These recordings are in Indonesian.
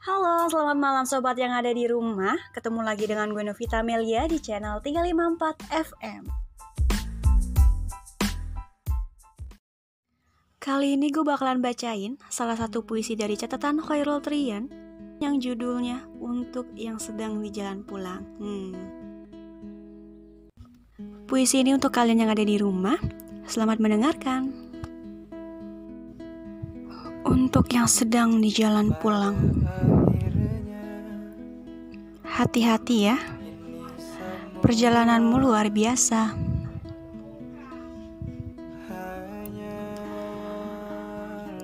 Halo, selamat malam sobat yang ada di rumah. Ketemu lagi dengan gue Novita Melia di channel 354 FM. Kali ini gue bakalan bacain salah satu puisi dari catatan Khairul Trian yang judulnya Untuk yang sedang di jalan pulang. Hmm. Puisi ini untuk kalian yang ada di rumah. Selamat mendengarkan. Untuk yang sedang di jalan pulang. Hati-hati ya. Perjalananmu luar biasa.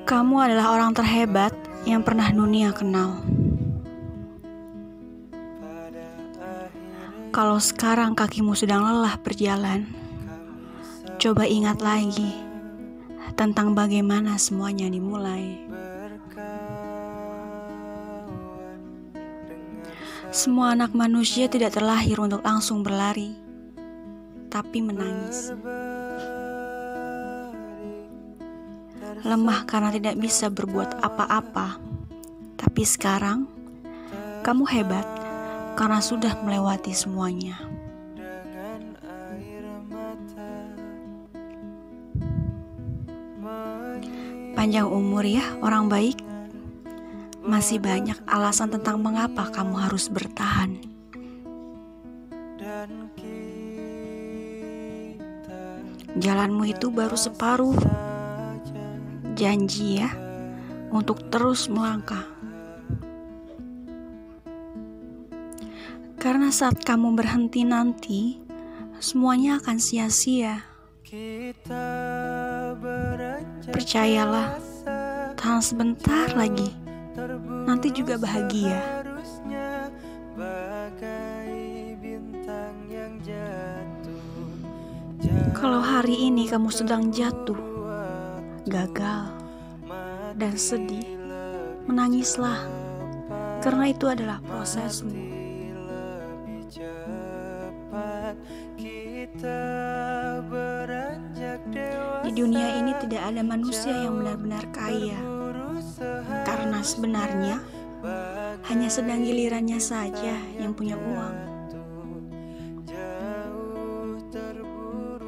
Kamu adalah orang terhebat yang pernah dunia kenal. Kalau sekarang kakimu sedang lelah berjalan, coba ingat lagi tentang bagaimana semuanya dimulai. Semua anak manusia tidak terlahir untuk langsung berlari, tapi menangis. Lemah karena tidak bisa berbuat apa-apa, tapi sekarang kamu hebat karena sudah melewati semuanya. Panjang umur ya, orang baik. Masih banyak alasan tentang mengapa kamu harus bertahan. Jalanmu itu baru separuh. Janji ya, untuk terus melangkah. Karena saat kamu berhenti nanti, semuanya akan sia-sia. Percayalah, tahan sebentar lagi, nanti juga bahagia. Kalau hari ini kamu sedang jatuh, gagal, dan sedih, menangislah, karena itu adalah prosesmu. Di dunia ini tidak ada manusia yang benar-benar kaya, karena sebenarnya hanya sedang gilirannya saja yang punya uang.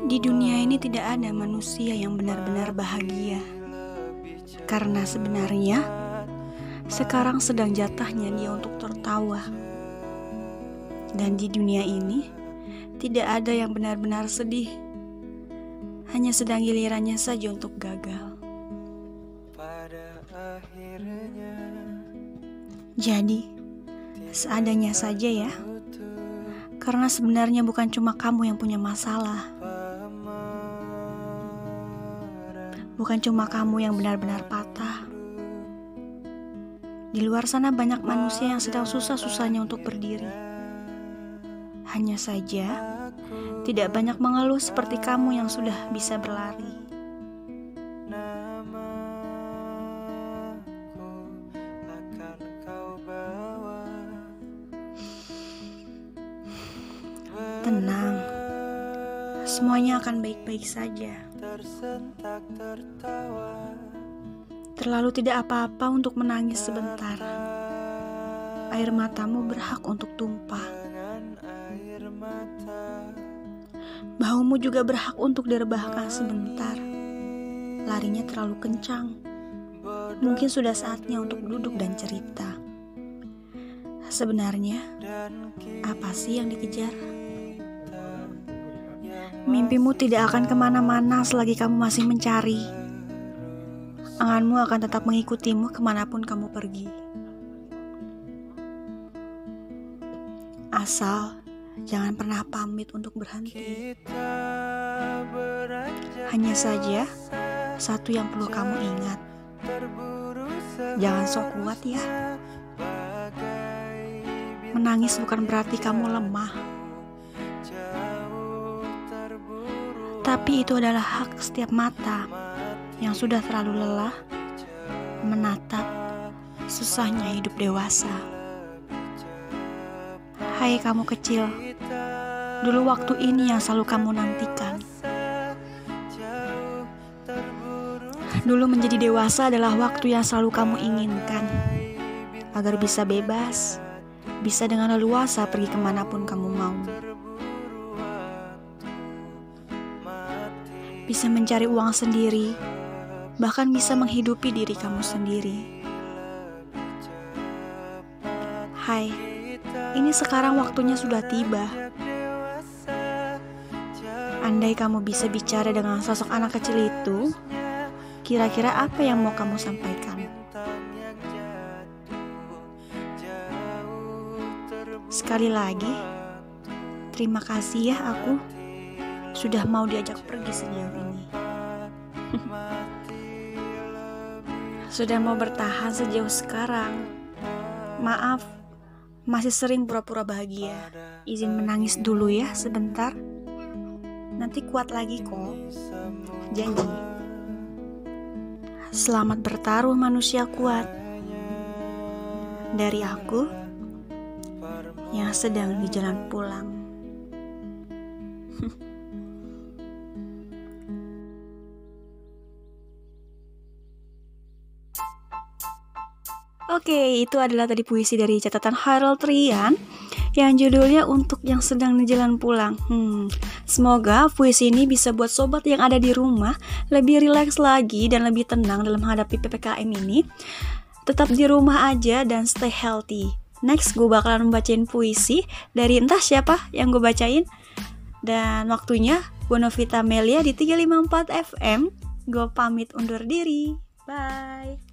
Di dunia ini tidak ada manusia yang benar-benar bahagia, karena sebenarnya sekarang sedang jatahnya dia untuk tertawa. Dan di dunia ini tidak ada yang benar-benar sedih, hanya sedang gilirannya saja untuk gagal. Jadi, seadanya saja ya, karena sebenarnya bukan cuma kamu yang punya masalah. Bukan cuma kamu yang benar-benar patah. Di luar sana banyak manusia yang sedang susah-susahnya untuk berdiri. Hanya saja, tidak banyak mengeluh seperti kamu yang sudah bisa berlari. Tenang, semuanya akan baik-baik saja. Terlalu tidak apa-apa untuk menangis sebentar. Air matamu berhak untuk tumpah. Bahumu juga berhak untuk direbahkan sebentar. Larinya terlalu kencang. Mungkin sudah saatnya untuk duduk dan cerita. Sebenarnya, apa sih yang dikejar? Mimpimu tidak akan ke mana-mana selagi kamu masih mencari. Anganmu akan tetap mengikutimu ke mana pun kamu pergi. Asal jangan pernah pamit untuk berhenti. Hanya saja, satu yang perlu kamu ingat. Jangan sok kuat ya. Menangis bukan berarti kamu lemah. Tapi itu adalah hak setiap mata yang sudah terlalu lelah menatap susahnya hidup dewasa. Hai kamu kecil, dulu waktu ini yang selalu kamu nantikan. Dulu menjadi dewasa adalah waktu yang selalu kamu inginkan. agar bisa bebas, bisa dengan leluasa pergi ke mana pun kamu mau. Bisa mencari uang sendiri, bahkan bisa menghidupi diri kamu sendiri. Hai, ini sekarang waktunya sudah tiba. Andai kamu bisa bicara dengan sosok anak kecil itu, kira-kira apa yang mau kamu sampaikan? Sekali lagi, terima kasih ya aku sudah mau diajak pergi sejauh ini. sudah mau bertahan sejauh sekarang. Maaf, masih sering pura-pura bahagia. Izin menangis dulu ya sebentar. Nanti kuat lagi kok. Janji. Selamat bertaruh manusia kuat. Dari aku yang sedang di jalan pulang. Oke, itu adalah tadi puisi dari catatan Harold Trian yang judulnya untuk yang sedang di jalan pulang. Hmm, semoga puisi ini bisa buat sobat yang ada di rumah lebih rileks lagi dan lebih tenang dalam menghadapi PPKM ini. Tetap di rumah aja dan stay healthy. Next, gue bakalan membacain puisi dari entah siapa yang gue bacain. Dan waktunya, gue Novita Melia di 354 FM. Gue pamit undur diri. Bye.